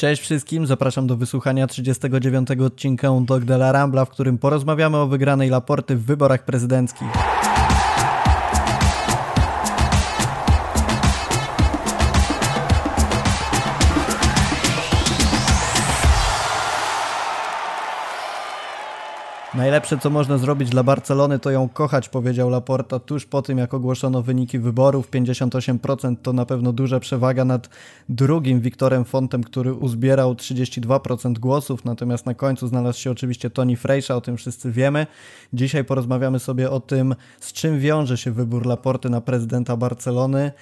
Cześć wszystkim, zapraszam do wysłuchania 39 odcinka Dog de la Rambla, w którym porozmawiamy o wygranej Laporty w wyborach prezydenckich. Najlepsze, co można zrobić dla Barcelony, to ją kochać, powiedział Laporta tuż po tym, jak ogłoszono wyniki wyborów. 58% to na pewno duża przewaga nad drugim Wiktorem Fontem, który uzbierał 32% głosów, natomiast na końcu znalazł się oczywiście Tony Frejsza, o tym wszyscy wiemy. Dzisiaj porozmawiamy sobie o tym, z czym wiąże się wybór Laporty na prezydenta Barcelony,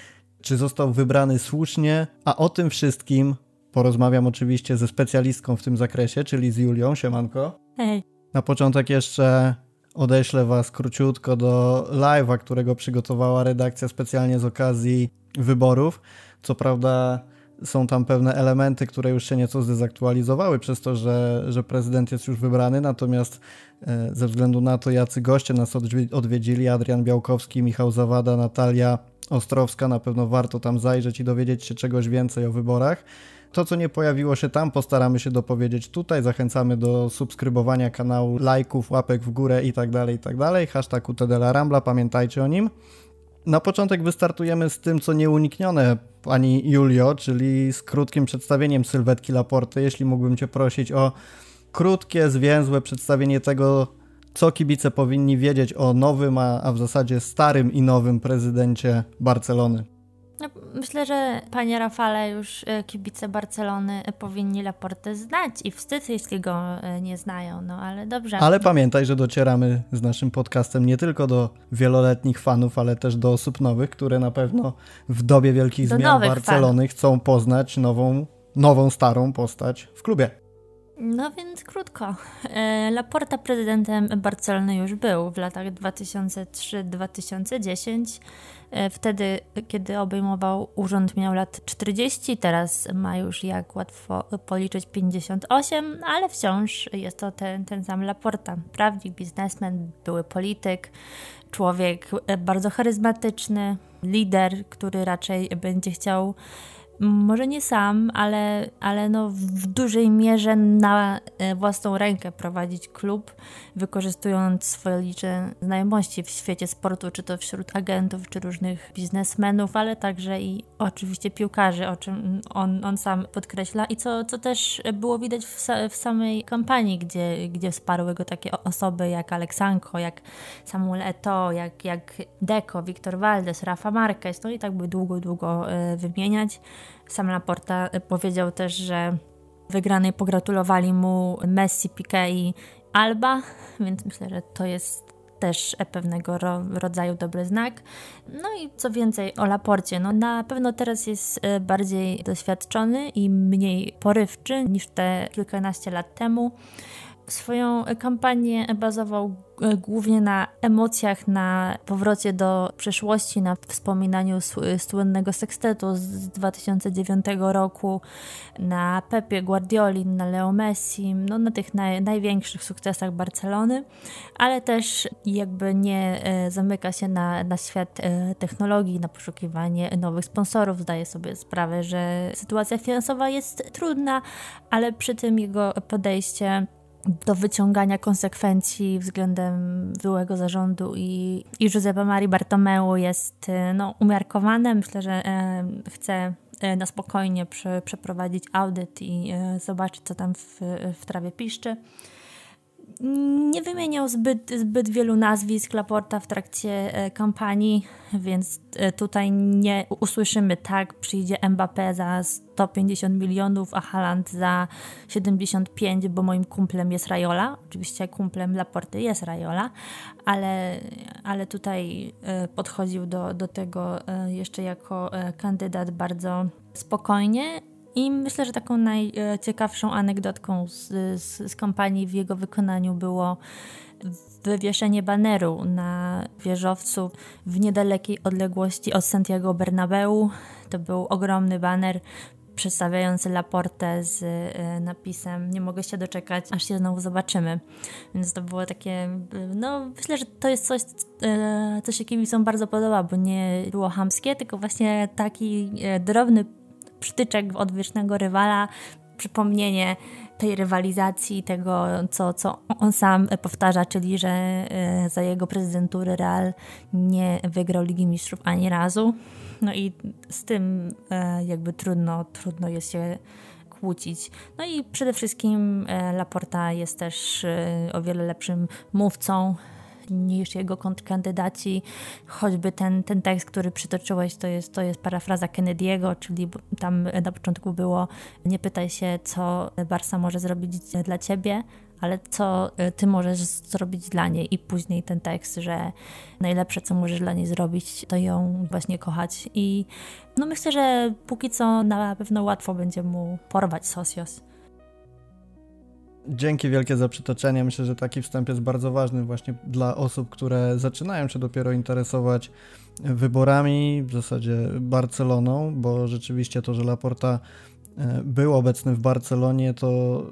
czy został wybrany słusznie, a o tym wszystkim porozmawiam oczywiście ze specjalistką w tym zakresie, czyli z Julią. Siemanko. Hej. Na początek jeszcze odeślę Was króciutko do live'a, którego przygotowała redakcja specjalnie z okazji wyborów. Co prawda są tam pewne elementy, które już się nieco zdezaktualizowały przez to, że, że prezydent jest już wybrany, natomiast e, ze względu na to, jacy goście nas odwiedzili, Adrian Białkowski, Michał Zawada, Natalia Ostrowska, na pewno warto tam zajrzeć i dowiedzieć się czegoś więcej o wyborach. To, co nie pojawiło się tam, postaramy się dopowiedzieć tutaj. Zachęcamy do subskrybowania kanału, lajków, łapek w górę i tak dalej, i tak. Hashtag UTDLA Rambla, pamiętajcie o nim. Na początek wystartujemy z tym, co nieuniknione, pani Julio, czyli z krótkim przedstawieniem sylwetki Laporty. Jeśli mógłbym cię prosić o krótkie, zwięzłe przedstawienie tego, co kibice powinni wiedzieć o nowym, a w zasadzie starym i nowym prezydencie Barcelony. No, myślę, że panie Rafale już e, kibice Barcelony e, powinni Laportę znać i wstyd, jeśli go e, nie znają, no ale dobrze. Ale pamiętaj, że docieramy z naszym podcastem nie tylko do wieloletnich fanów, ale też do osób nowych, które na pewno w dobie wielkich do zmian Barcelony fanów. chcą poznać nową, nową, starą postać w klubie. No więc krótko. Laporta prezydentem Barcelony już był w latach 2003-2010. E, wtedy, kiedy obejmował urząd, miał lat 40, teraz ma już, jak łatwo policzyć, 58, ale wciąż jest to ten, ten sam Laporta. Prawnik, biznesmen, były polityk, człowiek e, bardzo charyzmatyczny, lider, który raczej będzie chciał może nie sam, ale, ale no w dużej mierze na e, własną rękę prowadzić klub, wykorzystując swoje liczne znajomości w świecie sportu, czy to wśród agentów, czy różnych biznesmenów, ale także i oczywiście piłkarzy, o czym on, on sam podkreśla i co, co też było widać w, w samej kampanii, gdzie, gdzie wsparły go takie osoby jak Aleksanko, jak Samuel Eto, jak, jak Deco, Wiktor Valdes, Rafa Marquez, no i tak by długo, długo e, wymieniać. Sam Laporta powiedział też, że wygranej pogratulowali mu Messi, Piqué i Alba, więc myślę, że to jest też pewnego ro rodzaju dobry znak. No i co więcej o Laporcie, no na pewno teraz jest e, bardziej doświadczony i mniej porywczy niż te kilkanaście lat temu. Swoją kampanię bazował e, głównie na emocjach, na powrocie do przeszłości, na wspominaniu słynnego sekstetu z 2009 roku, na Pepie Guardioli, na Leo Messi, no, na tych naj, największych sukcesach Barcelony, ale też jakby nie e, zamyka się na, na świat e, technologii, na poszukiwanie nowych sponsorów. Zdaje sobie sprawę, że sytuacja finansowa jest trudna, ale przy tym jego podejście do wyciągania konsekwencji względem byłego zarządu i, i Giuseppe Mari Bartomeu jest e, no, umiarkowane. Myślę, że e, chce e, na spokojnie prze, przeprowadzić audyt i e, zobaczyć, co tam w, w trawie piszczy nie wymieniał zbyt, zbyt wielu nazwisk Laporta w trakcie e, kampanii, więc e, tutaj nie usłyszymy tak, przyjdzie Mbappé za 150 milionów, a Haaland za 75, bo moim kumplem jest Rajola. Oczywiście kumplem Laporty jest Rajola, ale, ale tutaj e, podchodził do, do tego jeszcze jako kandydat bardzo spokojnie i myślę, że taką najciekawszą anegdotką z, z, z kampanii w jego wykonaniu było wywieszenie baneru na wieżowcu w niedalekiej odległości od Santiago Bernabeu. To był ogromny baner przedstawiający Laportę z e, napisem nie mogę się doczekać, aż się znowu zobaczymy. Więc to było takie, no myślę, że to jest coś, e, co się kibicom bardzo podoba, bo nie było hamskie, tylko właśnie taki e, drobny przytyczek od wiecznego rywala przypomnienie tej rywalizacji, tego, co, co on sam powtarza, czyli że e, za jego prezydentury Real nie wygrał Ligi Mistrzów ani razu. No i z tym e, jakby trudno, trudno jest się kłócić. No i przede wszystkim e, Laporta jest też o wiele lepszym mówcą niż jego kontrkandydaci. Choćby ten, ten tekst, który przytoczyłeś, to jest, to jest parafraza Kennedy'ego, czyli tam na początku było nie pytaj się, co Barsa może zrobić dla ciebie, ale co ty możesz zrobić dla niej i później ten tekst, że najlepsze, co możesz dla niej zrobić, to ją właśnie kochać i no myślę, że póki co na pewno łatwo będzie mu porwać Socios. Dzięki wielkie za przytoczenie. Myślę, że taki wstęp jest bardzo ważny właśnie dla osób, które zaczynają się dopiero interesować wyborami, w zasadzie Barceloną, bo rzeczywiście to, że Laporta e, był obecny w Barcelonie, to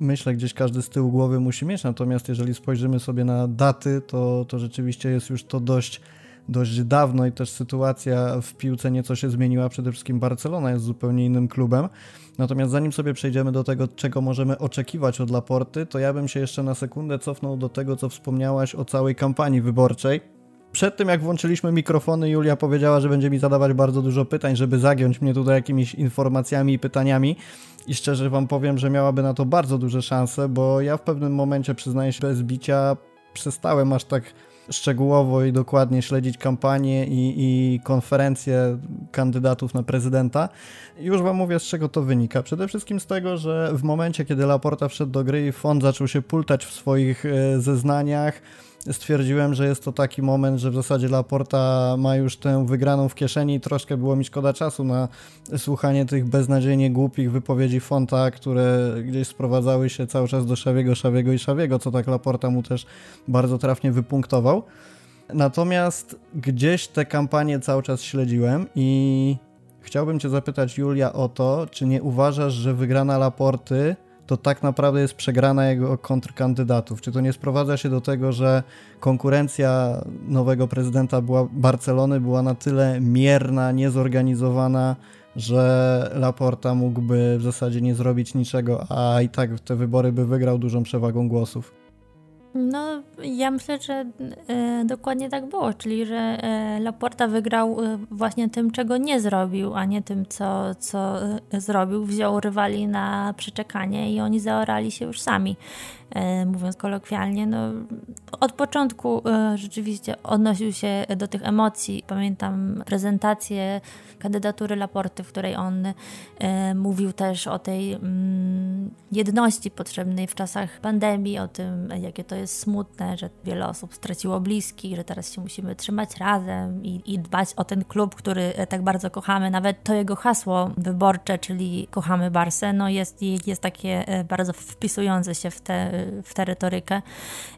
myślę, gdzieś każdy z tyłu głowy musi mieć. Natomiast jeżeli spojrzymy sobie na daty, to, to rzeczywiście jest już to dość dość dawno i też sytuacja w piłce nieco się zmieniła. Przede wszystkim Barcelona jest zupełnie innym klubem. Natomiast zanim sobie przejdziemy do tego, czego możemy oczekiwać od Laporty, to ja bym się jeszcze na sekundę cofnął do tego, co wspomniałaś o całej kampanii wyborczej. Przed tym, jak włączyliśmy mikrofony, Julia powiedziała, że będzie mi zadawać bardzo dużo pytań, żeby zagiąć mnie tutaj jakimiś informacjami i pytaniami. I szczerze Wam powiem, że miałaby na to bardzo duże szanse, bo ja w pewnym momencie, przyznaję się bez bicia, przestałem aż tak szczegółowo i dokładnie śledzić kampanię i, i konferencje kandydatów na prezydenta. Już Wam mówię, z czego to wynika. Przede wszystkim z tego, że w momencie, kiedy Laporta wszedł do gry i fond zaczął się pultać w swoich e, zeznaniach, stwierdziłem, że jest to taki moment, że w zasadzie Laporta ma już tę wygraną w kieszeni i troszkę było mi szkoda czasu na słuchanie tych beznadziejnie głupich wypowiedzi Fonta, które gdzieś sprowadzały się cały czas do Szawiego, Szawiego i Szawiego, co tak Laporta mu też bardzo trafnie wypunktował. Natomiast gdzieś te kampanie cały czas śledziłem i chciałbym Cię zapytać, Julia, o to, czy nie uważasz, że wygrana Laporty to tak naprawdę jest przegrana jego kontrkandydatów. Czy to nie sprowadza się do tego, że konkurencja nowego prezydenta była, Barcelony była na tyle mierna, niezorganizowana, że Laporta mógłby w zasadzie nie zrobić niczego, a i tak te wybory by wygrał dużą przewagą głosów? No, ja myślę, że e, dokładnie tak było, czyli że e, Laporta wygrał e, właśnie tym, czego nie zrobił, a nie tym, co, co e, zrobił. Wziął rywali na przeczekanie i oni zaorali się już sami. E, mówiąc kolokwialnie. No, od początku e, rzeczywiście odnosił się do tych emocji. Pamiętam prezentację kandydatury Laporty, w której on e, mówił też o tej mm, jedności potrzebnej w czasach pandemii, o tym, jakie to jest smutne, że wiele osób straciło bliskich, że teraz się musimy trzymać razem i, i dbać o ten klub, który tak bardzo kochamy. Nawet to jego hasło wyborcze, czyli kochamy Barsę, no jest, jest takie bardzo wpisujące się w te w tę retorykę.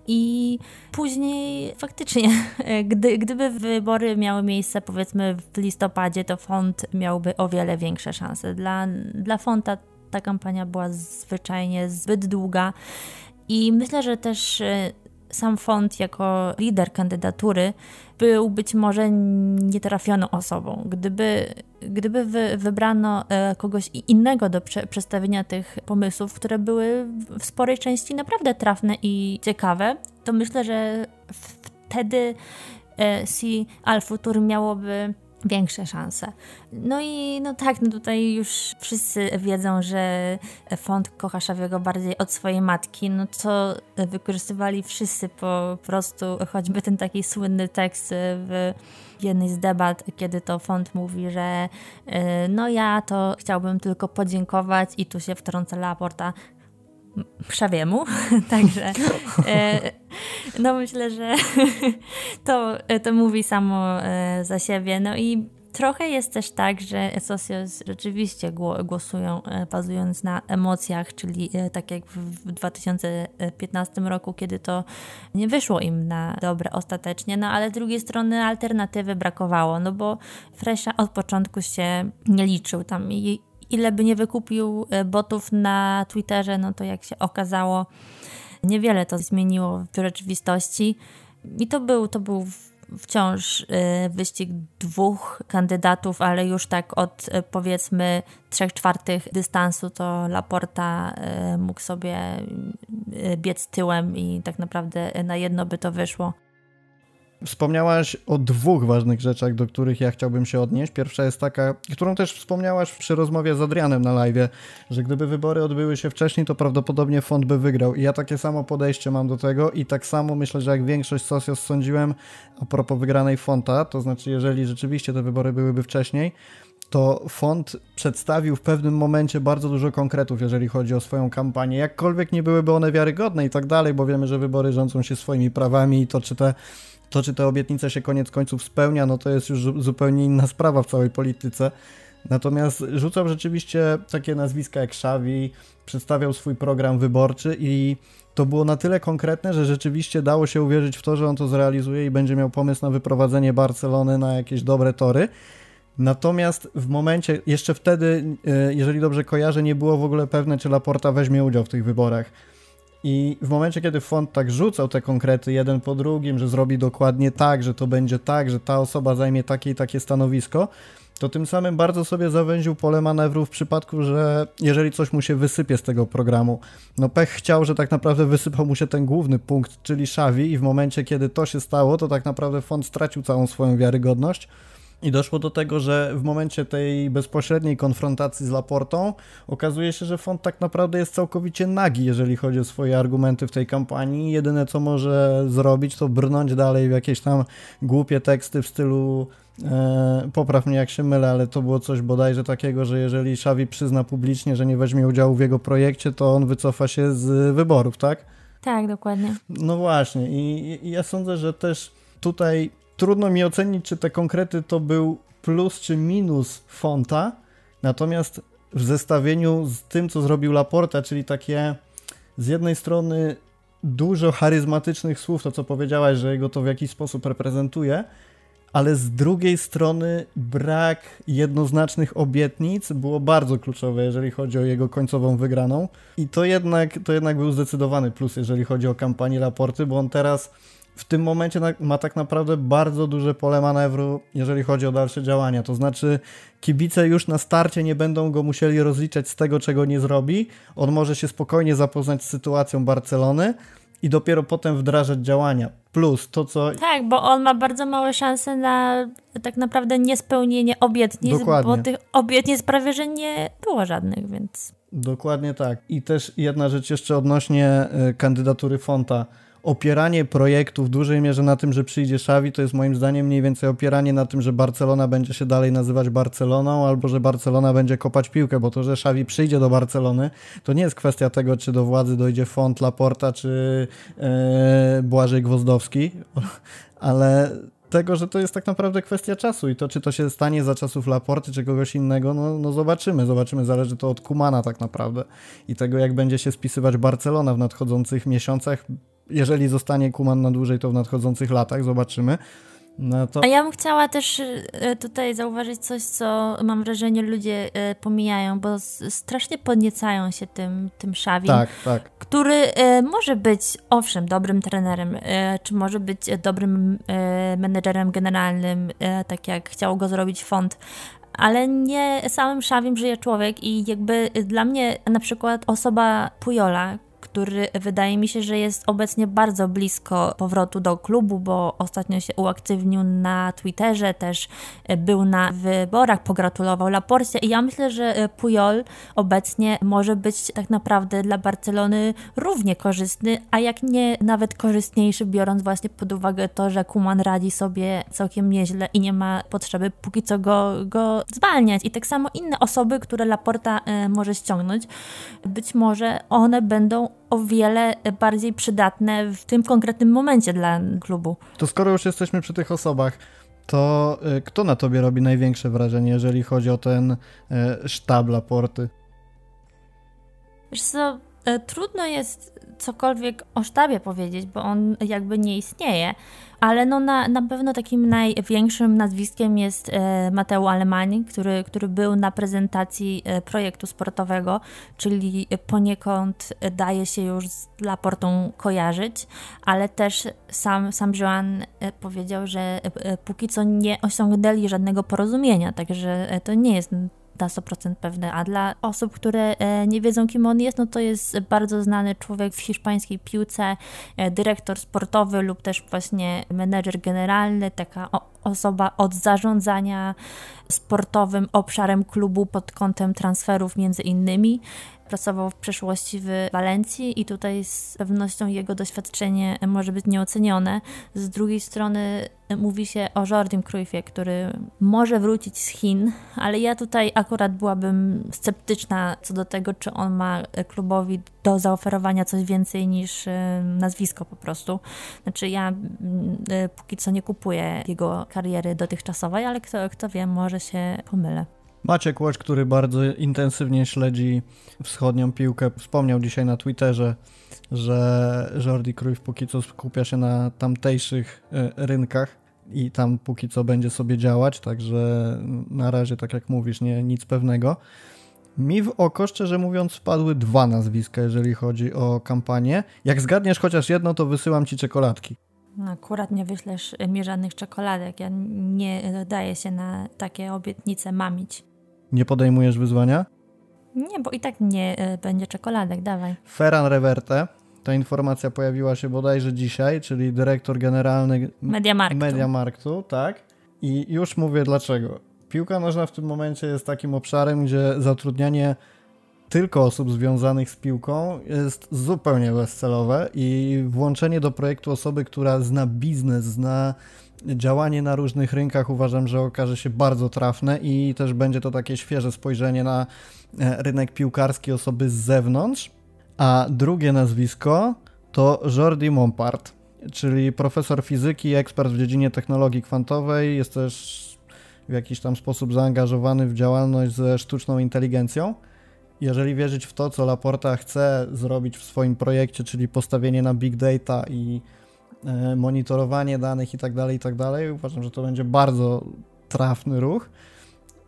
I później faktycznie, gdy, gdyby wybory miały miejsce powiedzmy w listopadzie, to fond miałby o wiele większe szanse. Dla, dla fonda ta kampania była zwyczajnie zbyt długa. I myślę, że też e, sam fond jako lider kandydatury był być może nietrafioną osobą. Gdyby, gdyby wy, wybrano e, kogoś innego do prze, przedstawienia tych pomysłów, które były w sporej części naprawdę trafne i ciekawe, to myślę, że wtedy e, Si Al Futur miałoby większe szanse. No i no tak, no tutaj już wszyscy wiedzą, że fond kocha Szawiego bardziej od swojej matki, no co wykorzystywali wszyscy po prostu, choćby ten taki słynny tekst w jednej z debat, kiedy to fond mówi, że y, no ja to chciałbym tylko podziękować i tu się wtrąca Laporta, Szawiemu, także e, no myślę, że to, to mówi samo e, za siebie. No i trochę jest też tak, że Socios rzeczywiście głosują e, bazując na emocjach, czyli tak jak w 2015 roku, kiedy to nie wyszło im na dobre ostatecznie, no ale z drugiej strony alternatywy brakowało, no bo Fresha od początku się nie liczył tam ile by nie wykupił e, botów na Twitterze, no to jak się okazało, niewiele to zmieniło w rzeczywistości. I to był, to był wciąż y, wyścig dwóch kandydatów, ale już tak od y, powiedzmy trzech czwartych dystansu to Laporta y, mógł sobie biec tyłem i tak naprawdę na jedno by to wyszło. Wspomniałaś o dwóch ważnych rzeczach, do których ja chciałbym się odnieść. Pierwsza jest taka, którą też wspomniałaś przy rozmowie z Adrianem na live, że gdyby wybory odbyły się wcześniej, to prawdopodobnie fond by wygrał. I ja takie samo podejście mam do tego i tak samo myślę, że jak większość socios sądziłem a propos wygranej fonta, to znaczy jeżeli rzeczywiście te wybory byłyby wcześniej, to fond przedstawił w pewnym momencie bardzo dużo konkretów, jeżeli chodzi o swoją kampanię. Jakkolwiek nie byłyby one wiarygodne i tak dalej, bo wiemy, że wybory rządzą się swoimi prawami i to, czy te to, czy te obietnice się koniec końców spełnia, no to jest już zupełnie inna sprawa w całej polityce. Natomiast rzucał rzeczywiście takie nazwiska jak Xavi, przedstawiał swój program wyborczy i to było na tyle konkretne, że rzeczywiście dało się uwierzyć w to, że on to zrealizuje i będzie miał pomysł na wyprowadzenie Barcelony na jakieś dobre tory. Natomiast w momencie, jeszcze wtedy, e, jeżeli dobrze kojarzę, nie było w ogóle pewne, czy Laporta weźmie udział w tych wyborach. I w momencie, kiedy fond tak rzucał te konkrety jeden po drugim, że zrobi dokładnie tak, że to będzie tak, że ta osoba zajmie takie i takie stanowisko, to tym samym bardzo sobie zawęził pole manewru w przypadku, że jeżeli coś mu się wysypie z tego programu. No pech chciał, że tak naprawdę wysypał mu się ten główny punkt, czyli Szawi i w momencie, kiedy to się stało, to tak naprawdę fond stracił całą swoją wiarygodność i doszło do tego, że w momencie tej bezpośredniej konfrontacji z Laportą okazuje się, że fond tak naprawdę jest całkowicie nagi, jeżeli chodzi o swoje argumenty w tej kampanii. Jedyne co może zrobić, to brnąć dalej w jakieś tam głupie teksty w stylu e, popraw mnie jak się mylę, ale to było coś bodajże takiego, że jeżeli Xavi przyzna publicznie, że nie weźmie udziału w jego projekcie, to on wycofa się z wyborów, tak? Tak, dokładnie. No właśnie i, i ja sądzę, że też tutaj trudno mi ocenić, czy te konkrety to był plus czy minus Fonta, natomiast w zestawieniu z tym, co zrobił Laporta, czyli takie z jednej strony dużo charyzmatycznych słów, to co powiedziałaś, że jego to w jakiś sposób reprezentuje, ale z drugiej strony brak jednoznacznych obietnic było bardzo kluczowe, jeżeli chodzi o jego końcową wygraną. I to jednak, to jednak był zdecydowany plus, jeżeli chodzi o kampanię Laporty, bo on teraz w tym momencie ma tak naprawdę bardzo duże pole manewru, jeżeli chodzi o dalsze działania. To znaczy, kibice już na starcie nie będą go musieli rozliczać z tego, czego nie zrobi. On może się spokojnie zapoznać z sytuacją Barcelony i dopiero potem wdrażać działania. Plus to, co. Tak, bo on ma bardzo małe szanse na tak naprawdę niespełnienie obietnic, Dokładnie. bo tych obietnic prawie że nie było żadnych, więc. Dokładnie tak. I też jedna rzecz jeszcze odnośnie y, kandydatury Fonta opieranie projektu w dużej mierze na tym, że przyjdzie Xavi, to jest moim zdaniem mniej więcej opieranie na tym, że Barcelona będzie się dalej nazywać Barceloną, albo że Barcelona będzie kopać piłkę, bo to, że Xavi przyjdzie do Barcelony, to nie jest kwestia tego, czy do władzy dojdzie Font, Laporta, czy e, Błażej Gwozdowski, ale tego, że to jest tak naprawdę kwestia czasu i to, czy to się stanie za czasów Laporty, czy kogoś innego, no, no zobaczymy, zobaczymy, zależy to od Kumana tak naprawdę i tego, jak będzie się spisywać Barcelona w nadchodzących miesiącach, jeżeli zostanie Kuman na dłużej, to w nadchodzących latach, zobaczymy. No to... A ja bym chciała też e, tutaj zauważyć coś, co mam wrażenie ludzie e, pomijają, bo strasznie podniecają się tym, tym Szawim, tak, tak. który e, może być, owszem, dobrym trenerem, czy może być dobrym menedżerem generalnym, tak jak chciał go zrobić fond, ale nie samym Szawim żyje człowiek i jakby dla mnie na przykład osoba Pujola, który wydaje mi się, że jest obecnie bardzo blisko powrotu do klubu, bo ostatnio się uaktywnił na Twitterze, też był na wyborach, pogratulował Laporcie i ja myślę, że Pujol obecnie może być tak naprawdę dla Barcelony równie korzystny, a jak nie nawet korzystniejszy, biorąc właśnie pod uwagę to, że Kuman radzi sobie całkiem nieźle i nie ma potrzeby póki co go, go zwalniać. I tak samo inne osoby, które Laporta e, może ściągnąć, być może one będą o wiele bardziej przydatne w tym konkretnym momencie dla klubu. To skoro już jesteśmy przy tych osobach, to y, kto na tobie robi największe wrażenie, jeżeli chodzi o ten y, sztab Laporty? Wiesz co, e, trudno jest cokolwiek o sztabie powiedzieć, bo on jakby nie istnieje, ale no na, na pewno takim największym nazwiskiem jest e, Mateo Alemani, który, który był na prezentacji e, projektu sportowego, czyli poniekąd daje się już z Laportą kojarzyć, ale też sam, sam Joan e, powiedział, że póki co nie osiągnęli żadnego porozumienia, także to nie jest na 100% pewne, a dla osób, które e, nie wiedzą, kim on jest, no to jest bardzo znany człowiek w hiszpańskiej piłce, e, dyrektor sportowy lub też właśnie menedżer generalny, taka osoba od zarządzania sportowym obszarem klubu pod kątem transferów między innymi. Pracował w przeszłości w Walencji i tutaj z pewnością jego doświadczenie może być nieocenione. Z drugiej strony mówi się o Jordim Cruyffie, który może wrócić z Chin, ale ja tutaj akurat byłabym sceptyczna co do tego, czy on ma klubowi do zaoferowania coś więcej niż e, nazwisko po prostu. Znaczy ja e, póki co nie kupuję jego kariery dotychczasowej, ale kto, kto wie, może się pomylę. Maciek Łódź, który bardzo intensywnie śledzi wschodnią piłkę, wspomniał dzisiaj na Twitterze, że Jordi Cruyff póki co skupia się na tamtejszych e, rynkach i tam póki co będzie sobie działać, także na razie, tak jak mówisz, nie nic pewnego. Mi w oko, szczerze mówiąc, wpadły dwa nazwiska, jeżeli chodzi o kampanię. Jak zgadniesz chociaż jedno, to wysyłam ci czekoladki. No, akurat nie wyślesz mi żadnych czekoladek. Ja nie daję się na takie obietnice mamić. Nie podejmujesz wyzwania? Nie, bo i tak nie e, będzie czekoladek, dawaj. Ferran Reverte, ta informacja pojawiła się bodajże dzisiaj, czyli dyrektor generalny Mediamarktu. Mediamarktu, tak. I już mówię dlaczego. Piłka nożna w tym momencie jest takim obszarem, gdzie zatrudnianie tylko osób związanych z piłką jest zupełnie bezcelowe i włączenie do projektu osoby, która zna biznes, zna działanie na różnych rynkach uważam, że okaże się bardzo trafne i też będzie to takie świeże spojrzenie na e, rynek piłkarski osoby z zewnątrz. A drugie nazwisko to Jordi Montpart, czyli profesor fizyki, ekspert w dziedzinie technologii kwantowej, jest też w jakiś tam sposób zaangażowany w działalność ze sztuczną inteligencją. Jeżeli wierzyć w to, co Laporta chce zrobić w swoim projekcie, czyli postawienie na big data i E, monitorowanie danych i tak dalej, i tak dalej. Uważam, że to będzie bardzo trafny ruch.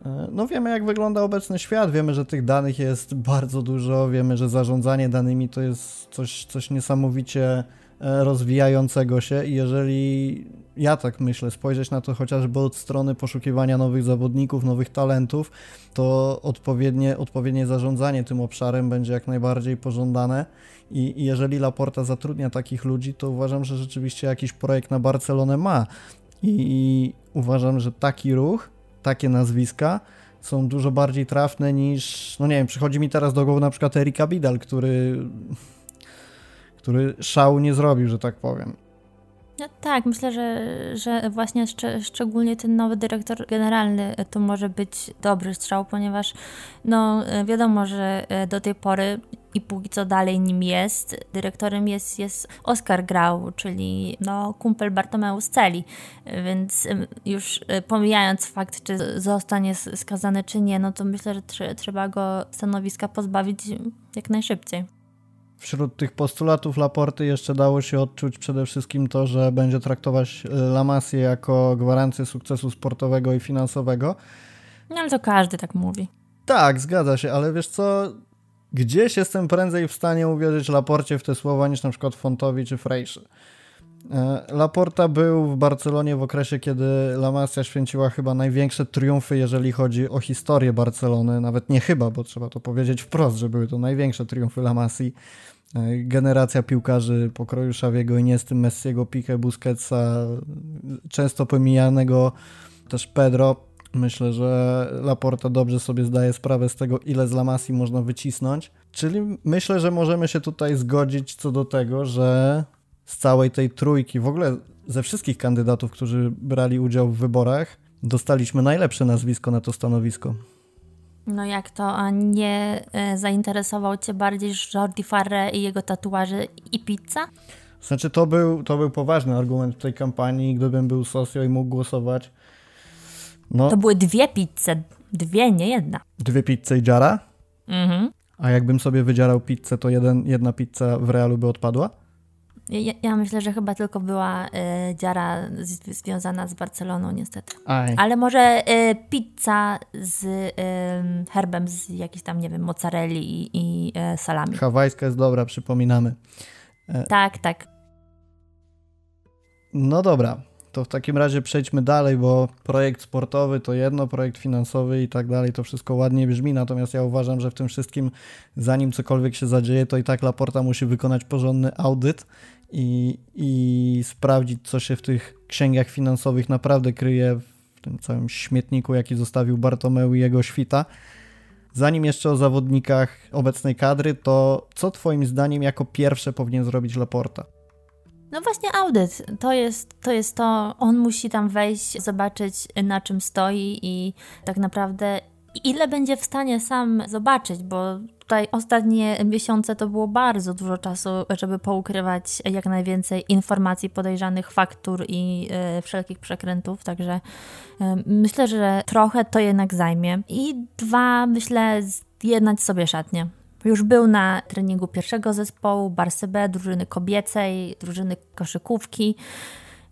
E, no wiemy jak wygląda obecny świat, wiemy, że tych danych jest bardzo dużo, wiemy, że zarządzanie danymi to jest coś, coś niesamowicie rozwijającego się i jeżeli ja tak myślę, spojrzeć na to chociażby od strony poszukiwania nowych zawodników, nowych talentów, to odpowiednie, odpowiednie zarządzanie tym obszarem będzie jak najbardziej pożądane i, jeżeli Laporta zatrudnia takich ludzi, to uważam, że rzeczywiście jakiś projekt na Barcelonę ma. I, I uważam, że taki ruch, takie nazwiska są dużo bardziej trafne niż, no nie wiem, przychodzi mi teraz do głowy na przykład Erika Bidal, który, który szału nie zrobił, że tak powiem. No tak, myślę, że, że właśnie szcz szczególnie ten nowy dyrektor generalny to może być dobry strzał, ponieważ no wiadomo, że do tej pory i póki co dalej nim jest, dyrektorem jest, jest Oskar Grau, czyli no, kumpel Bartomeu Celi, więc już e, pomijając fakt, czy zostanie skazany, czy nie, no to myślę, że trzeba go stanowiska pozbawić jak najszybciej. Wśród tych postulatów Laporty jeszcze dało się odczuć przede wszystkim to, że będzie traktować e, Lamasię jako gwarancję sukcesu sportowego i finansowego. No ale to każdy tak mówi. Tak, zgadza się, ale wiesz co, gdzieś jestem prędzej w stanie uwierzyć Laporcie w te słowa niż na przykład Fontowi czy Frejszy. E, Laporta był w Barcelonie w okresie, kiedy La Masia święciła chyba największe triumfy, jeżeli chodzi o historię Barcelony. Nawet nie chyba, bo trzeba to powiedzieć wprost, że były to największe triumfy La Masji. E, generacja piłkarzy pokroju Szawiego, Iniesty, Messiego, Pique, Busquetsa, często pomijanego też Pedro. Myślę, że Laporta dobrze sobie zdaje sprawę z tego, ile z Lamasji można wycisnąć. Czyli myślę, że możemy się tutaj zgodzić co do tego, że z całej tej trójki, w ogóle ze wszystkich kandydatów, którzy brali udział w wyborach, dostaliśmy najlepsze nazwisko na to stanowisko. No jak to, a nie e, zainteresował Cię bardziej Jordi Farre i jego tatuaże i pizza? Znaczy to był, to był poważny argument w tej kampanii, gdybym był socio i mógł głosować. No, to były dwie pizze, dwie, nie jedna. Dwie pizze i jara? Mhm. A jakbym sobie wydzierał pizzę, to jeden, jedna pizza w Realu by odpadła? Ja, ja myślę, że chyba tylko była y, dziara z, związana z Barceloną, niestety. Aj. Ale może y, pizza z y, herbem z jakiejś tam, nie wiem, mozzarelli i, i y, salami. Hawajska jest dobra, przypominamy. Tak, tak. No dobra, to w takim razie przejdźmy dalej, bo projekt sportowy to jedno, projekt finansowy i tak dalej, to wszystko ładnie brzmi, natomiast ja uważam, że w tym wszystkim, zanim cokolwiek się zadzieje, to i tak Laporta musi wykonać porządny audyt i, i sprawdzić, co się w tych księgach finansowych naprawdę kryje w tym całym śmietniku, jaki zostawił Bartomeu i jego świta. Zanim jeszcze o zawodnikach obecnej kadry, to co Twoim zdaniem jako pierwsze powinien zrobić Laporta? No właśnie audyt, to jest, to jest to, on musi tam wejść, zobaczyć na czym stoi i tak naprawdę ile będzie w stanie sam zobaczyć, bo tutaj ostatnie miesiące to było bardzo dużo czasu, żeby poukrywać jak najwięcej informacji, podejrzanych faktur i y, wszelkich przekrętów, także y, myślę, że trochę to jednak zajmie. I dwa, myślę, zjednać sobie szatnie. Już był na treningu pierwszego zespołu, Barsy B, drużyny kobiecej, drużyny koszykówki.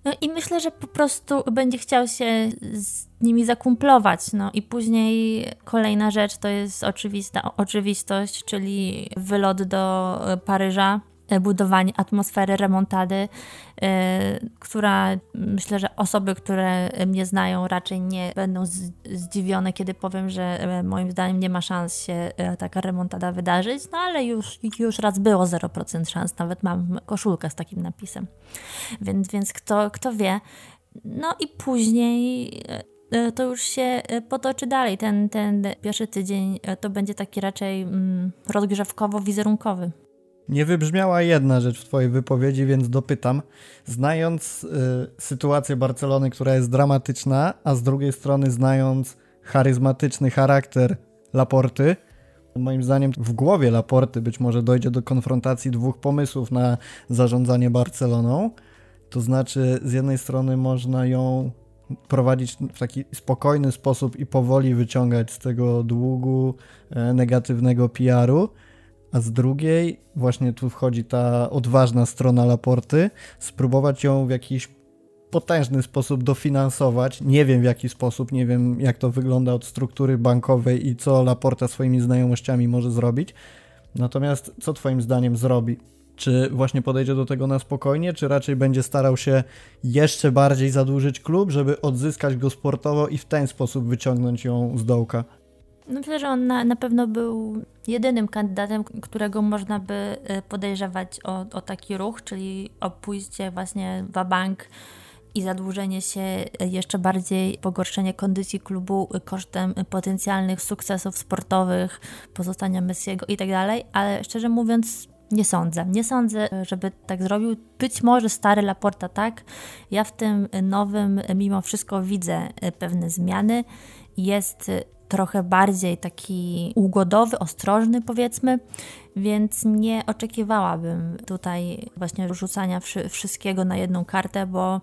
No i myślę, że po prostu będzie chciał się z nimi zakumplować. No i później kolejna rzecz to jest oczywista oczywistość, czyli wylot do Paryża budowanie atmosfery remontady, e, która myślę, że osoby, które mnie znają, raczej nie będą zdziwione, kiedy powiem, że e, moim zdaniem nie ma szans się taka remontada wydarzyć, no ale już, już raz było 0% szans, nawet mam koszulkę z takim napisem. Więc, więc kto, kto wie. No i później to już się potoczy dalej. Ten, ten pierwszy tydzień to będzie taki raczej mm, rozgrzewkowo-wizerunkowy. Nie wybrzmiała jedna rzecz w Twojej wypowiedzi, więc dopytam. Znając y, sytuację Barcelony, która jest dramatyczna, a z drugiej strony znając charyzmatyczny charakter Laporty, moim zdaniem w głowie Laporty być może dojdzie do konfrontacji dwóch pomysłów na zarządzanie Barceloną. To znaczy, z jednej strony można ją prowadzić w taki spokojny sposób i powoli wyciągać z tego długu e, negatywnego PR-u, a z drugiej właśnie tu wchodzi ta odważna strona Laporty, spróbować ją w jakiś potężny sposób dofinansować. Nie wiem w jaki sposób, nie wiem jak to wygląda od struktury bankowej i co Laporta swoimi znajomościami może zrobić. Natomiast co Twoim zdaniem zrobi? Czy właśnie podejdzie do tego na spokojnie, czy raczej będzie starał się jeszcze bardziej zadłużyć klub, żeby odzyskać go sportowo i w ten sposób wyciągnąć ją z dołka? No myślę, że on na, na pewno był jedynym kandydatem, którego można by y, podejrzewać o, o taki ruch, czyli o pójście właśnie w bank i zadłużenie się jeszcze bardziej, pogorszenie kondycji klubu kosztem potencjalnych sukcesów sportowych, pozostania Messiego i tak dalej, ale szczerze mówiąc nie sądzę. Nie sądzę, żeby tak zrobił. Być może stary Laporta tak. Ja w tym nowym mimo wszystko widzę pewne zmiany. Jest trochę bardziej taki ugodowy, ostrożny powiedzmy, więc nie oczekiwałabym tutaj właśnie rzucania wszystkiego na jedną kartę, bo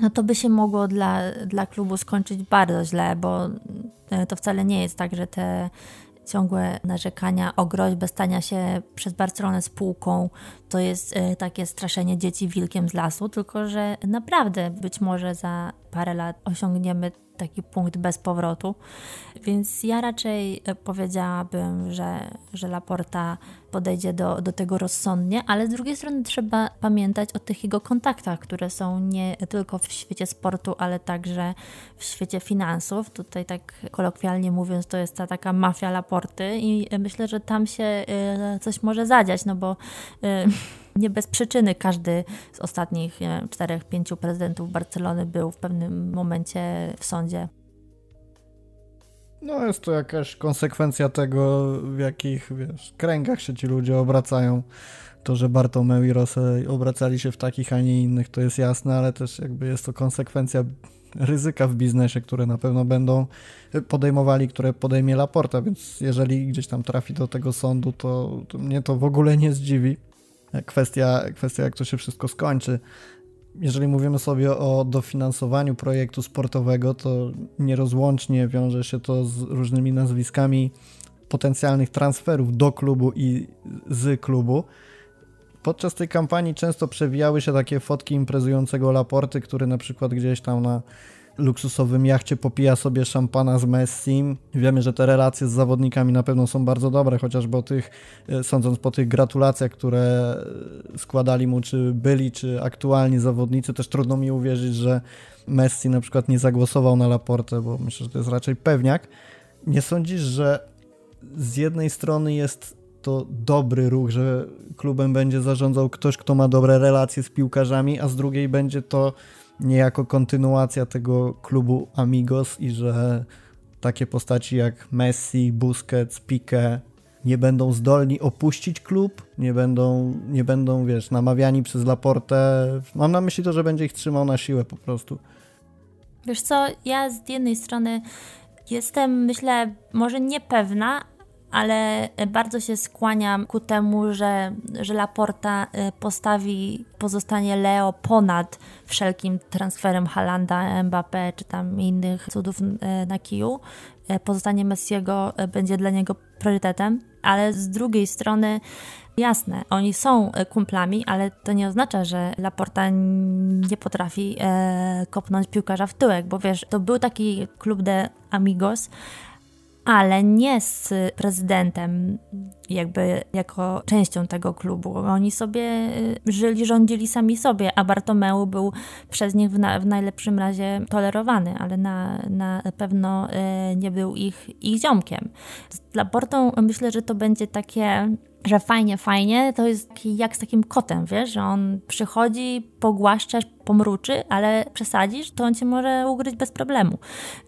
no to by się mogło dla, dla klubu skończyć bardzo źle, bo e, to wcale nie jest tak, że te ciągłe narzekania o groźbę stania się przez Barcelonę spółką to jest e, takie straszenie dzieci wilkiem z lasu, tylko że naprawdę być może za parę lat osiągniemy taki punkt bez powrotu. Więc ja raczej e, powiedziałabym, że, że Laporta podejdzie do, do tego rozsądnie, ale z drugiej strony trzeba pamiętać o tych jego kontaktach, które są nie tylko w świecie sportu, ale także w świecie finansów. Tutaj tak kolokwialnie mówiąc, to jest ta taka mafia Laporty i myślę, że tam się e, coś może zadziać, no bo e, nie bez przyczyny każdy z ostatnich czterech, pięciu prezydentów Barcelony był w pewnym momencie w sądzie. No jest to jakaś konsekwencja tego, w jakich wiesz, kręgach się ci ludzie obracają. To, że Bartomeu i Rosę obracali się w takich, a nie innych, to jest jasne, ale też jakby jest to konsekwencja ryzyka w biznesie, które na pewno będą podejmowali, które podejmie Laporta, więc jeżeli gdzieś tam trafi do tego sądu, to, to mnie to w ogóle nie zdziwi. Kwestia, kwestia, jak to się wszystko skończy jeżeli mówimy sobie o dofinansowaniu projektu sportowego, to nierozłącznie wiąże się to z różnymi nazwiskami potencjalnych transferów do klubu i z klubu. Podczas tej kampanii często przewijały się takie fotki imprezującego Laporty, który na przykład gdzieś tam na luksusowym jachcie popija sobie szampana z Messim. Wiemy, że te relacje z zawodnikami na pewno są bardzo dobre, chociażby o tych, e, sądząc po tych gratulacjach, które składali mu, czy byli, czy aktualni zawodnicy, też trudno mi uwierzyć, że Messi na przykład nie zagłosował na Laportę, bo myślę, że to jest raczej pewniak. Nie sądzisz, że z jednej strony jest to dobry ruch, że klubem będzie zarządzał ktoś, kto ma dobre relacje z piłkarzami, a z drugiej będzie to niejako kontynuacja tego klubu Amigos i że takie postaci jak Messi, Busquets, Pique nie będą zdolni opuścić klub, nie będą, nie będą, wiesz, namawiani przez Laportę. Mam na myśli to, że będzie ich trzymał na siłę po prostu. Wiesz co, ja z jednej strony jestem, myślę, może niepewna, ale bardzo się skłaniam ku temu, że, że Laporta y, postawi pozostanie Leo ponad wszelkim transferem Halanda, Mbappé czy tam innych cudów y, na kiju. Pozostanie Messiego będzie dla niego priorytetem, ale z drugiej strony Jasne, oni są kumplami, ale to nie oznacza, że Laporta nie potrafi e, kopnąć piłkarza w tyłek, bo wiesz, to był taki klub de amigos, ale nie z prezydentem, jakby jako częścią tego klubu. Oni sobie y, żyli, rządzili sami sobie, a Bartomeu był przez nich w, na, w najlepszym razie tolerowany, ale na, na pewno y, nie był ich, ich ziomkiem. Dla Portą myślę, że to będzie takie że fajnie, fajnie, to jest jak z takim kotem, wiesz, że on przychodzi, pogłaszczasz, pomruczy, ale przesadzisz, to on cię może ugryźć bez problemu.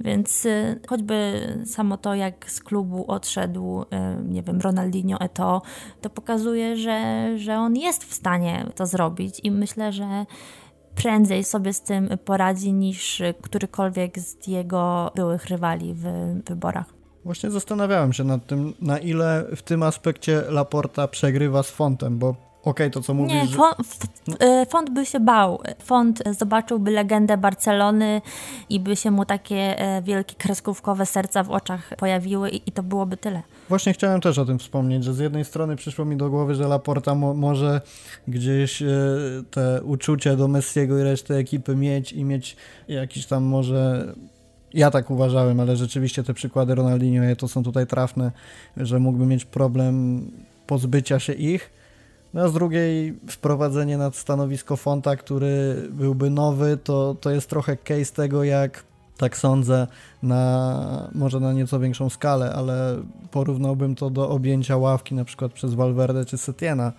Więc y, choćby samo to, jak z klubu odszedł, y, nie wiem, Ronaldinho Eto, to pokazuje, że, że on jest w stanie to zrobić i myślę, że prędzej sobie z tym poradzi niż którykolwiek z jego byłych rywali w wyborach. Właśnie zastanawiałem się nad tym, na ile w tym aspekcie Laporta przegrywa z Fontem, bo okej, okay, to co mówisz... Nie, że... E, font by się bał. Font zobaczyłby legendę Barcelony i by się mu takie e, wielkie kreskówkowe serca w oczach pojawiły i, i to byłoby tyle. Właśnie chciałem też o tym wspomnieć, że z jednej strony przyszło mi do głowy, że Laporta mo może gdzieś e, te uczucie do Messiego i reszty ekipy mieć i mieć jakiś tam może ja tak uważałem, ale rzeczywiście te przykłady Ronaldinho to są tutaj trafne, że mógłby mieć problem pozbycia się ich. No a z drugiej wprowadzenie na stanowisko Fonta, który byłby nowy, to, to jest trochę case tego, jak tak sądzę, na może na nieco większą skalę, ale porównałbym to do objęcia ławki na przykład przez Valverde czy Setiena,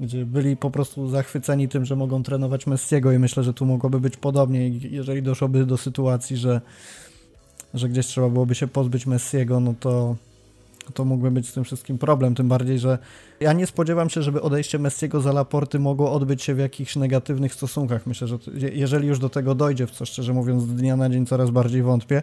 gdzie byli po prostu zachwyceni tym, że mogą trenować Messiego i myślę, że tu mogłoby być podobnie, jeżeli doszłoby do sytuacji, że że gdzieś trzeba byłoby się pozbyć Messiego, no to, to mógłby być z tym wszystkim problem, tym bardziej, że ja nie spodziewam się, żeby odejście Messiego za Laporty mogło odbyć się w jakichś negatywnych stosunkach. Myślę, że jeżeli już do tego dojdzie, w co szczerze mówiąc z dnia na dzień coraz bardziej wątpię,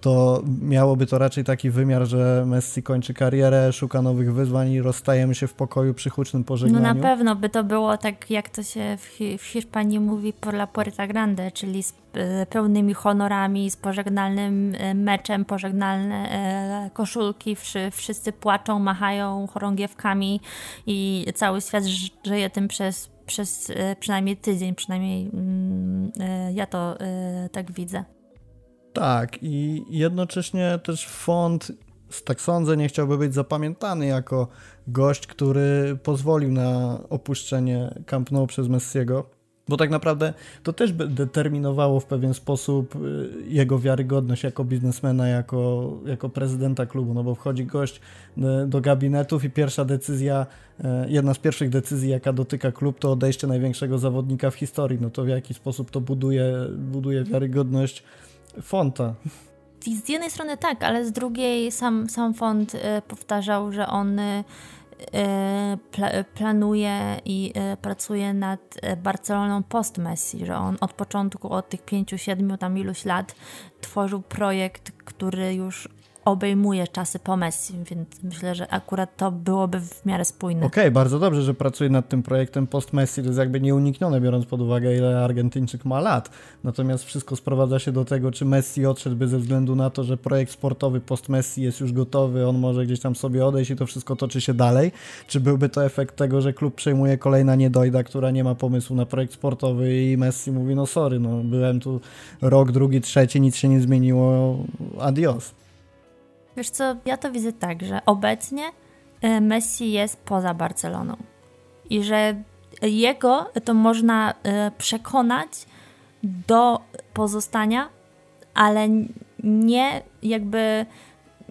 to miałoby to raczej taki wymiar, że Messi kończy karierę, szuka nowych wyzwań i rozstajemy się w pokoju przy hucznym pożegnaniu. No na pewno by to było tak, jak to się w, w Hiszpanii mówi por la puerta grande, czyli z e, pełnymi honorami, z pożegnalnym e, meczem, pożegnalne e, koszulki, wszy, wszyscy płaczą, machają chorągiewkami i cały świat żyje tym przez, przez przynajmniej tydzień, przynajmniej mm, ja to tak widzę. Tak, i jednocześnie też font, tak sądzę, nie chciałby być zapamiętany jako gość, który pozwolił na opuszczenie Camp Nou przez Messiego, bo tak naprawdę to też by determinowało w pewien sposób y, jego wiarygodność jako biznesmena, jako, jako prezydenta klubu, no bo wchodzi gość y, do gabinetów i pierwsza decyzja, y, jedna z pierwszych decyzji, jaka dotyka klub, to odejście największego zawodnika w historii, no to w jaki sposób to buduje, buduje wiarygodność Fonta. Z jednej strony tak, ale z drugiej sam, sam font y, powtarzał, że on y, pla, planuje i y, pracuje nad Barceloną post Messi, że on od początku, od tych pięciu, siedmiu tam iluś lat tworzył projekt, który już obejmuje czasy po Messi, więc myślę, że akurat to byłoby w miarę spójne. Okej, okay, bardzo dobrze, że pracuje nad tym projektem post-Messi, to jest jakby nieuniknione, biorąc pod uwagę, ile Argentyńczyk ma lat. Natomiast wszystko sprowadza się do tego, czy Messi odszedłby ze względu na to, że projekt sportowy post-Messi jest już gotowy, on może gdzieś tam sobie odejść i to wszystko toczy się dalej, czy byłby to efekt tego, że klub przejmuje kolejna niedojda, która nie ma pomysłu na projekt sportowy i Messi mówi, no sorry, no byłem tu rok, drugi, trzeci, nic się nie zmieniło, adios. Wiesz co, ja to widzę tak, że obecnie e, Messi jest poza Barceloną i że jego to można e, przekonać do pozostania, ale nie jakby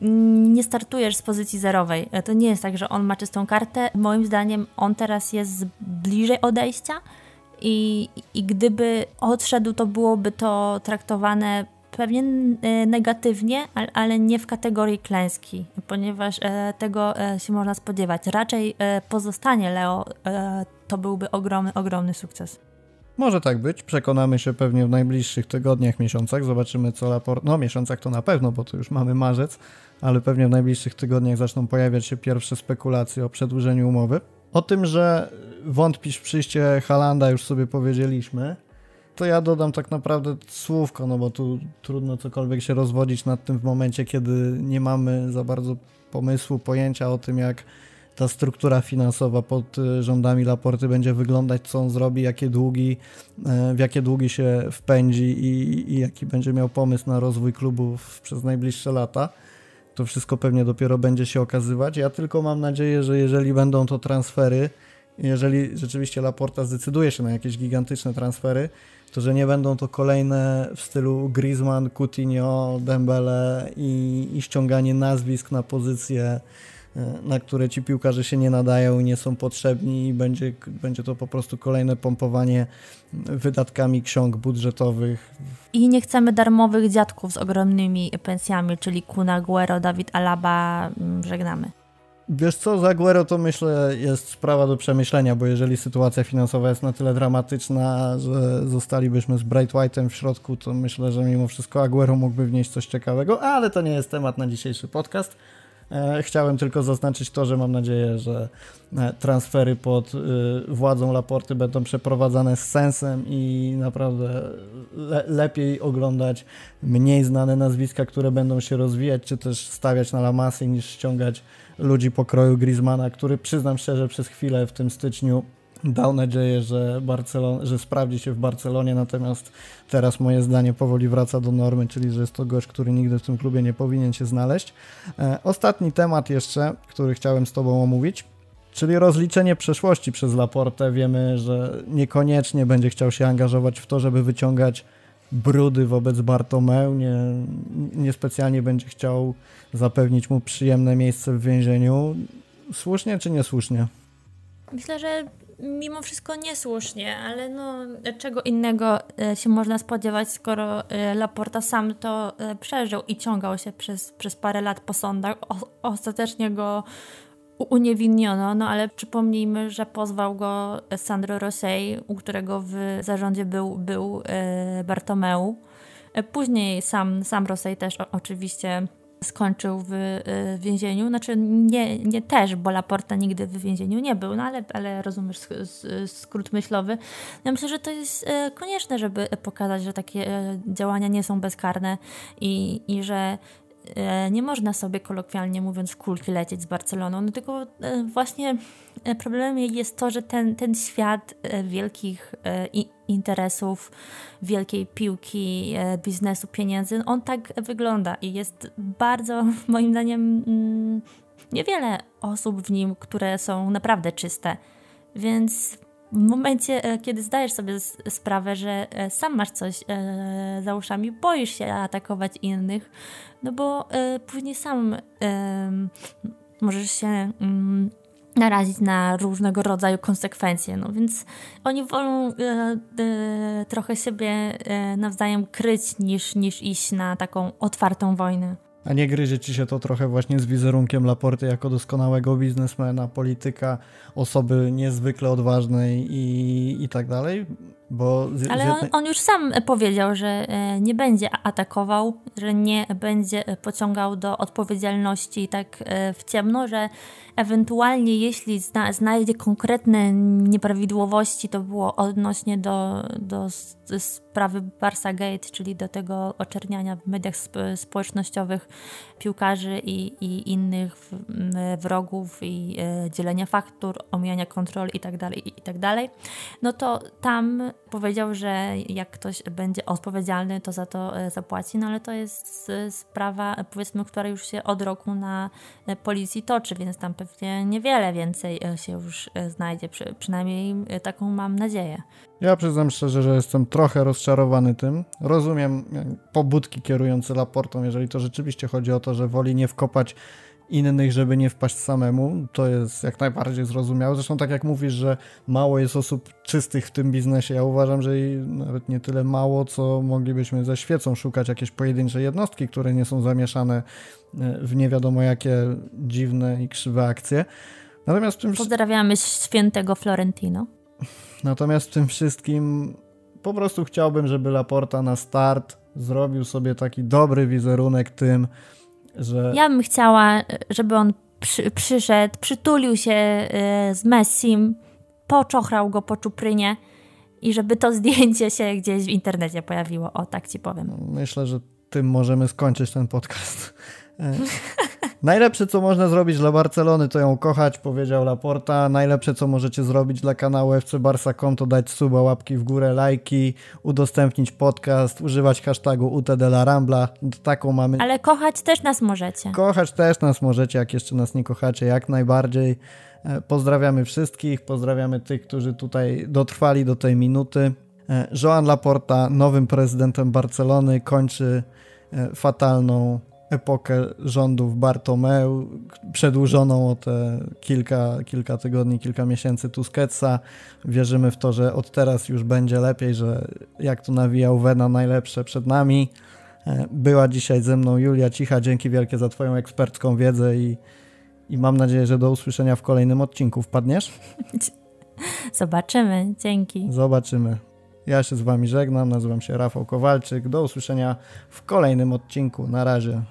nie startujesz z pozycji zerowej. E, to nie jest tak, że on ma czystą kartę. Moim zdaniem on teraz jest bliżej odejścia i, i gdyby odszedł, to byłoby to traktowane pewnie e, negatywnie, ale nie w kategorii klęski, ponieważ e, tego e, się można spodziewać. Raczej pozostanie Leo to byłby ogromny, ogromny sukces. Może tak być. Przekonamy się pewnie w najbliższych tygodniach, miesiącach. Zobaczymy, co raport. No, miesiącach to na pewno, bo to już mamy marzec, ale pewnie w najbliższych tygodniach zaczną pojawiać się pierwsze spekulacje o przedłużeniu umowy. O tym, że wątpisz w przyjście Halanda, już sobie powiedzieliśmy to ja dodam tak naprawdę słówko, no bo tu trudno cokolwiek się rozwodzić nad tym w momencie, kiedy nie mamy za bardzo pomysłu, pojęcia o tym, jak ta struktura finansowa pod y, rządami Laporty będzie wyglądać, co on zrobi, jakie długi, e, w jakie długi się wpędzi i, i jaki będzie miał pomysł na rozwój klubów przez najbliższe lata. To wszystko pewnie dopiero będzie się okazywać. Ja tylko mam nadzieję, że jeżeli będą to transfery, jeżeli rzeczywiście Laporta zdecyduje się na jakieś gigantyczne transfery, to że nie będą to kolejne w stylu Griezmann, Coutinho, Dembele i, i ściąganie nazwisk na pozycje, e, na które ci piłkarze się nie nadają i nie są potrzebni i będzie, będzie to po prostu kolejne pompowanie wydatkami ksiąg budżetowych. I nie chcemy darmowych dziadków z ogromnymi pensjami, czyli Kuna Guero, Dawid Alaba, mm, żegnamy. Wiesz co, za Aguero to myślę jest sprawa do przemyślenia, bo jeżeli sytuacja finansowa jest na tyle dramatyczna, że zostalibyśmy z Bright White'em w środku, to myślę, że mimo wszystko Aguero mógłby wnieść coś ciekawego, ale to nie jest temat na dzisiejszy podcast. E, chciałem tylko zaznaczyć to, że mam nadzieję, że e, transfery pod e, władzą Laporty będą przeprowadzane z sensem i naprawdę le lepiej oglądać mniej znane nazwiska, które będą się rozwijać, czy też stawiać na Lamasy niż ściągać ludzi pokroju Griezmana, który przyznam szczerze przez chwilę w tym styczniu dał nadzieję, że, Barcelon, że sprawdzi się w Barcelonie, natomiast teraz moje zdanie powoli wraca do normy, czyli że jest to gość, który nigdy w tym klubie nie powinien się znaleźć. E, ostatni temat jeszcze, który chciałem z Tobą omówić, czyli rozliczenie przeszłości przez Laportę. Wiemy, że niekoniecznie będzie chciał się angażować w to, żeby wyciągać brudy wobec Bartomeu, nie, niespecjalnie będzie chciał zapewnić mu przyjemne miejsce w więzieniu. Słusznie czy niesłusznie? Myślę, że mimo wszystko niesłusznie, ale no, czego innego e, się można spodziewać, skoro e, Laporta sam to e, przeżył i ciągał się przez, przez parę lat po sądach. O, ostatecznie go uniewinniono, no ale przypomnijmy, że pozwał go Sandro Rosej, u którego w zarządzie był, był Bartomeu. Później sam, sam Rosej też oczywiście skończył w y, więzieniu. Znaczy nie, nie też, bo Laporta nigdy w więzieniu nie był, no ale, ale rozumiesz skrót myślowy. Ja myślę, że to jest konieczne, żeby pokazać, że takie działania nie są bezkarne i, i że E, nie można sobie kolokwialnie mówiąc kulki lecieć z Barceloną, no tylko e, właśnie e, problemem jest to, że ten, ten świat wielkich interesów, wielkiej piłki, biznesu, pieniędzy, on tak wygląda i jest bardzo, moim zdaniem, mm, niewiele osób w nim, które są naprawdę czyste. Więc w momencie, kiedy zdajesz sobie sprawę, że sam masz coś za uszami, boisz się atakować innych, no bo e, później sam e, możesz się mm, narazić na różnego rodzaju konsekwencje. No więc oni wolą e, e, trochę siebie e, nawzajem kryć niż, niż iść na taką otwartą wojnę. A nie gryzie ci się to trochę właśnie z wizerunkiem Laporty jako doskonałego biznesmena, polityka, osoby niezwykle odważnej i, i tak dalej? Bo z, Ale on, on, już sam powiedział, że e, nie będzie atakował, że nie będzie pociągał do odpowiedzialności tak e, w ciemno, że ewentualnie jeśli zna, znajdzie konkretne nieprawidłowości, to było odnośnie do, do sprawy Barsa Gate, czyli do tego oczerniania w mediach społecznościowych piłkarzy i, i innych wrogów i e, dzielenia faktur, omijania kontroli itd., tak itd., tak no to tam powiedział, że jak ktoś będzie odpowiedzialny, to za to e, zapłaci, no ale to jest sprawa, powiedzmy, która już się od roku na e, policji toczy, więc tam pewnie niewiele więcej się już znajdzie, przy, przynajmniej taką mam nadzieję. Ja przyznam szczerze, że jestem trochę rozczarowany tym. Rozumiem pobudki kierujące Laportą, jeżeli to rzeczywiście chodzi o to, że woli nie wkopać innych, żeby nie wpaść samemu. To jest jak najbardziej zrozumiałe. Zresztą tak jak mówisz, że mało jest osób czystych w tym biznesie. Ja uważam, że nawet nie tyle mało, co moglibyśmy ze świecą szukać jakieś pojedyncze jednostki, które nie są zamieszane e, w nie wiadomo jakie dziwne i krzywe akcje. Natomiast tym... Pozdrawiamy świętego Florentino. Natomiast w tym wszystkim po prostu chciałbym, żeby Laporta na start zrobił sobie taki dobry wizerunek tym, że. Ja bym chciała, żeby on przy, przyszedł, przytulił się y, z Messim, poczochrał go po czuprynie i żeby to zdjęcie się gdzieś w internecie pojawiło. O, tak ci powiem. Myślę, że tym możemy skończyć ten podcast. E, najlepsze, co można zrobić dla Barcelony, to ją kochać, powiedział Laporta. Najlepsze, co możecie zrobić dla kanału FC Barsa.com, to dać suba, łapki w górę, lajki, udostępnić podcast, używać hashtagu UTD La Rambla. Taką mamy. Ale kochać też nas możecie. Kochać też nas możecie, jak jeszcze nas nie kochacie, jak najbardziej. E, pozdrawiamy wszystkich, pozdrawiamy tych, którzy tutaj dotrwali do tej minuty. E, Joan Laporta, nowym prezydentem Barcelony, kończy fatalną epokę rządów Bartomeu, przedłużoną o te kilka, kilka tygodni, kilka miesięcy Tusquetsa. Wierzymy w to, że od teraz już będzie lepiej, że jak to nawijał Wena, najlepsze przed nami. E, była dzisiaj ze mną Julia Cicha. Dzięki wielkie za Twoją ekspercką wiedzę i, i mam nadzieję, że do usłyszenia w kolejnym odcinku. Wpadniesz? Zobaczymy. Dzięki. Zobaczymy. Ja się z Wami żegnam. Nazywam się Rafał Kowalczyk. Do usłyszenia w kolejnym odcinku. Na razie.